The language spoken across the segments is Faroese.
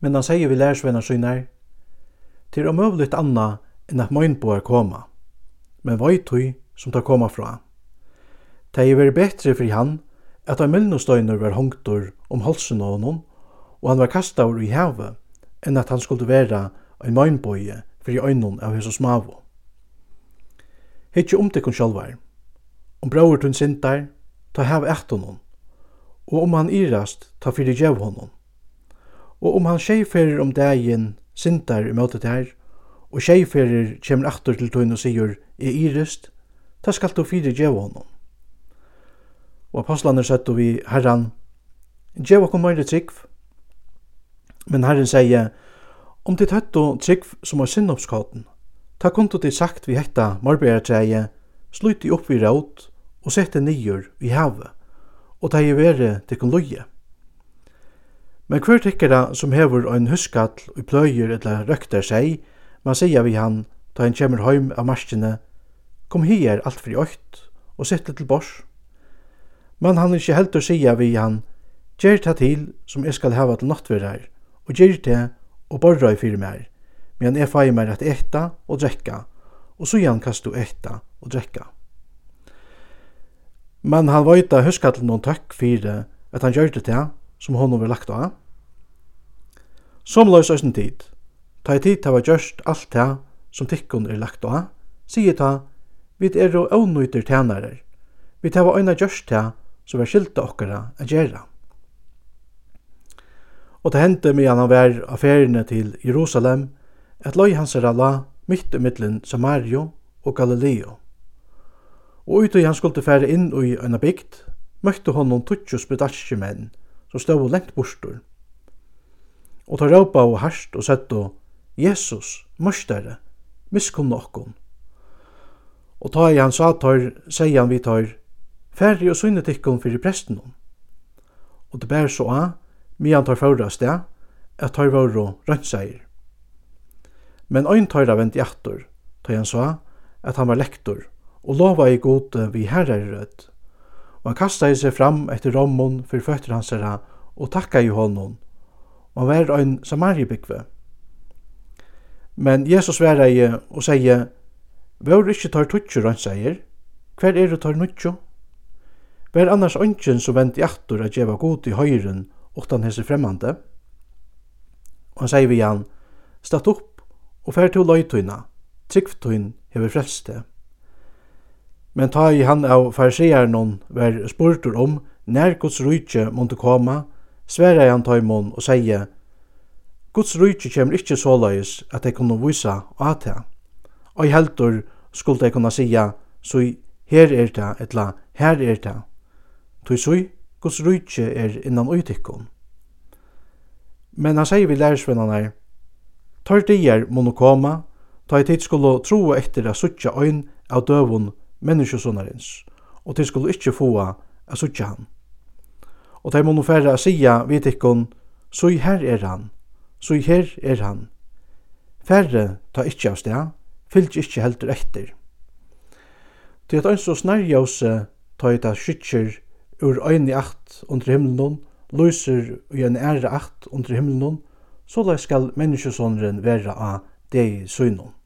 men han sier vi lærersvenner synar, til er omøvligt anna enn at møgnboar koma, men vøytui som tar koma fra. Det er veri betre fyrir han at ein mylnustøyner var hongtur om halsen av honom, og han var kastar i havet, enn at han skulle vera ein møgnboie fyrir øynon av hos mavo. Hittje om tekken sjálvar, om braur tunn sintar, ta hev etter honom, og om han irast, ta fyrir djev honom og om han skeiferir om dagen sintar i møtet her, og skeiferir kemur aftur til tøyn og sigur, er irist, ta skal du fyrir djev honom. Og apostlaner sættu vi herran, djev okkom meire trygg, men herren sier, om dit høttu trygg som er sinnopskaten, ta konto til sagt vi hekta marbeiratreie, sluti opp vi råd og sette nyer vi havet, og ta i vere til kun loje. Men hver tykkara som hever ein huskall og pløyer eller røkter seg, man sier vi han, da han kjemur heim av marskene, kom hier alt fri øyt, og sitte til bors. Men han ikkje heldur sier vi han, gjer ta til som jeg skal hava til nattverðar, og gjer det og borra i fyrir mer, men jeg fai mer at etta og drekka, og så igjen kast du etta og drekka. Men han vajta huskall noen takk fyrir at han gjør det til, som honom var lagt av. Som løs æsne tid, ta i tid hava gjørst alt det som tikkun er lagt av, sier ta, vi er jo avnøyter tænarer, vi hava øyna gjørst det som er skilta okkara a gjerra. Og det hendte med han var affærene til Jerusalem, at løy hans er alla midt i middelen Samario og Galileo. Og ut og han skulle fære inn i øyna bygd, møtte honom tutsi spedalske menn, som stod lengt bostur. Og ta råpa og harst og sett og Jesus, mørstere, miskunn okkon. Og ta i han sa tar, sier han vi tar, færre og synne tikkun fyrir presten Og det bær så a, mi han tar fyrra sted, at tar vore rønnseier. Men ein av vent i attor, tøy han sa, at han var lektor, og lova i gode vi herrer rødt og han kastaði seg fram etter rommun fyrir føtter hans herra og takkaði honum, og han var ein samarjebygve. Men Jesus sveraði og segi, Vår ikkje tar tutsjur, han sier, hver er du tar nutsjo? Vær annars ønsken som vent i aktor at djeva god i høyren, åttan hese fremmande. Og han sier vi igjen, Statt opp og fær til løytøyna, tryggtøyn hever frelste. Men ta i han av farsearen var spurtur om nær Guds rujtje måtte koma, sverra han taimon og seie, Guds rujtje kjem ikkje såleis at de kunne visa og at det. Og i heldur skulle de kunne sia, så her er det, etla her er det. Tui sui, Guds rujtje er innan uitikkon. Men han sier vi lærersvennanar, Tar dier måtte koma, ta i tid skulle tro etter a suttja øyn av døvun menneskesonarins, og til skulle ikkje få a suttja han. Og de må nå færre a sia vid ikkon, så her er han, så her er han. Færre ta ikkje av sted, fyllt ikkje heldur etter. Til at ein så snarjause ta i ta skytjer ur øyne acht under himmelen, lyser i en ære acht under himmelen, så la skal menneskesonaren være av deg i synon.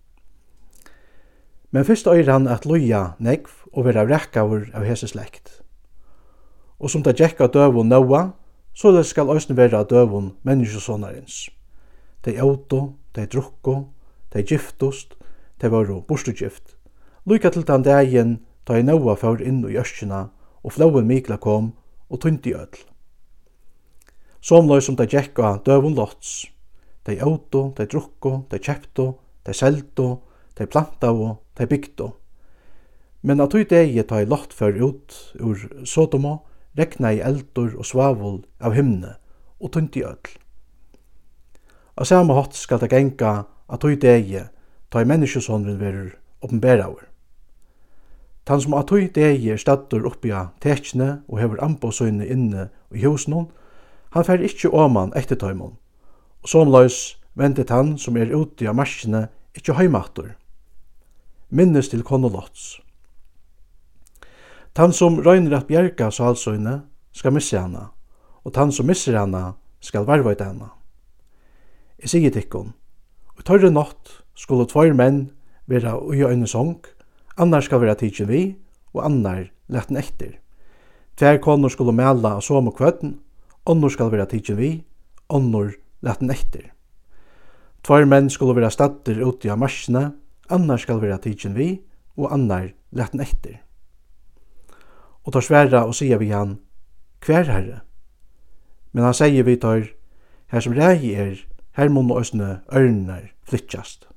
Men fyrst øyr han at loja negv og vera rekkaver av hese slekt. Og som det gekk av døvun naua, så det skal òsne vera av døvun menneskesonarins. De auto, de drukko, de giftust, de varu bostugift. Luka til den dagen da i Noa fyr inn i ørskina, og flåen Mikla kom og tundi öll. Som løy som det gekk av døvun lots. De auto, de drukko, de kjepto, de selto, de de planta og de bygdo. Men at tog degi ta i lott før ut ur Sodomo, rekna i eldur og svavul av himne, og tunt öll. Av samme hatt skal det genga at tog degi ta i menneskesåndren verur oppenberaur. Tan som at tog degi er staddur oppi av tekne og hever ambosøyne inne i husnån, han fer ikkje åman etter tøymon, og sånløys vendet han som er ute av marskene ikkje heimatur minnes til konu Lots. Tann som røyner at bjerga salsøyne skal misse hana, og tann som misser hana skal varvaita hana. Jeg sier tikkun, og tørre nått skulle tvoir menn vera ui og øyne song, annar skal vera tidsin vi, og annar letten etter. Tver konur skulle mela av som og kvøtten, onnur skal vera tidsin vi, onnur letten etter. Tvoir menn skulle vera stadder uti av marsjene, annar skal vera tidsin vi, og annar latin etter. Og tar sværa og sier vi han, hver herre? Men han sier vi tar, her som rei er, her munna òsne ørnar flytjast.